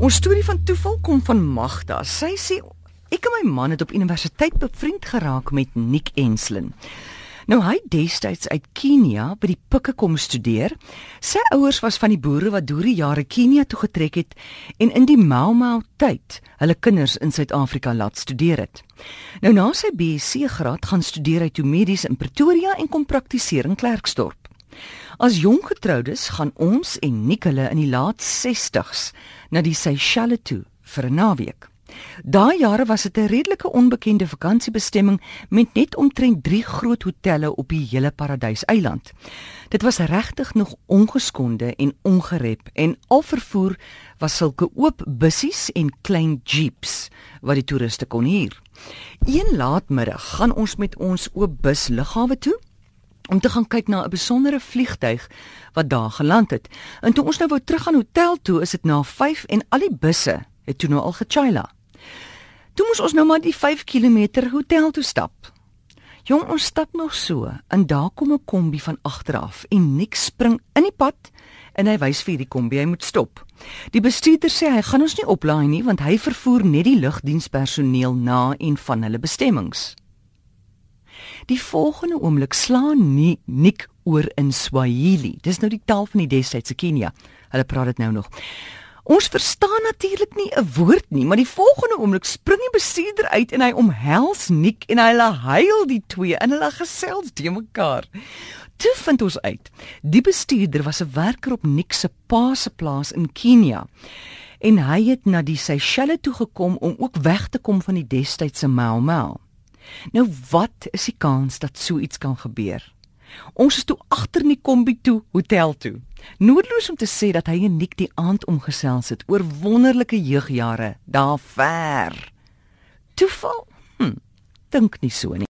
Ons storie van toeval kom van Magda. Sy sê ek en my man het op universiteit bevriend geraak met Nick Enslin. Nou hy destyds uit Kenia by die Pikke kom studeer. Sy ouers was van die boere wat deur die jare Kenia toe getrek het en in die Mau Mau tyd hulle kinders in Suid-Afrika laat studeer het. Nou na sy BSc graad gaan studeer hy toe medies in Pretoria en kom praktiseer in Klerksdorp. As jong getroudes gaan ons en Nick hulle in die laat 60s na die Seychelles toe vir 'n naweek. Daai jare was dit 'n redelike onbekende vakansiebestemming met net omtrent 3 groot hotelle op die hele Paradyseiland. Dit was regtig nog ongeskonde en ongerep en al vervoer was sulke oop bussies en klein jeeps wat die toeriste kon huur. Een laatmiddag gaan ons met ons oop bus lughawe toe om te gaan kyk na 'n besondere vliegtyg wat daar geland het. En toe ons nou wou terug aan hotel toe, is dit na 5 en al die busse het toe nou al gechaila. Toe moes ons nou maar die 5 km hotel toe stap. Jong, ons stap nog so en daar kom 'n kombi van agteraf en niks spring in die pad en hy wys vir die kombi hy moet stop. Die bestuurder sê hy gaan ons nie oplaai nie want hy vervoer net die lugdienspersoneel na en van hulle bestemmings. Die volgende oomblik slaan nie Nick oor in Swahili. Dis nou die taal van die destydse Kenia. Hulle praat dit nou nog. Ons verstaan natuurlik nie 'n woord nie, maar die volgende oomblik spring die bestuurder uit en hy omhels Nick en hulle huil die twee en hulle gesels te mekaar. Toe vind ons uit, die bestuurder was 'n werker op Nick se pa se plaas in Kenia. En hy het na die Seychelles toe gekom om ook weg te kom van die destydse Mau Mau. Nou wat is die kans dat so iets kan gebeur? Ons is toe agter in die kombi toe hotel toe. Noodloos om te sê dat hy en Nick die aand omgesels het oor wonderlike jeugjare daar ver. Toeval? Hm, dink nie so nie.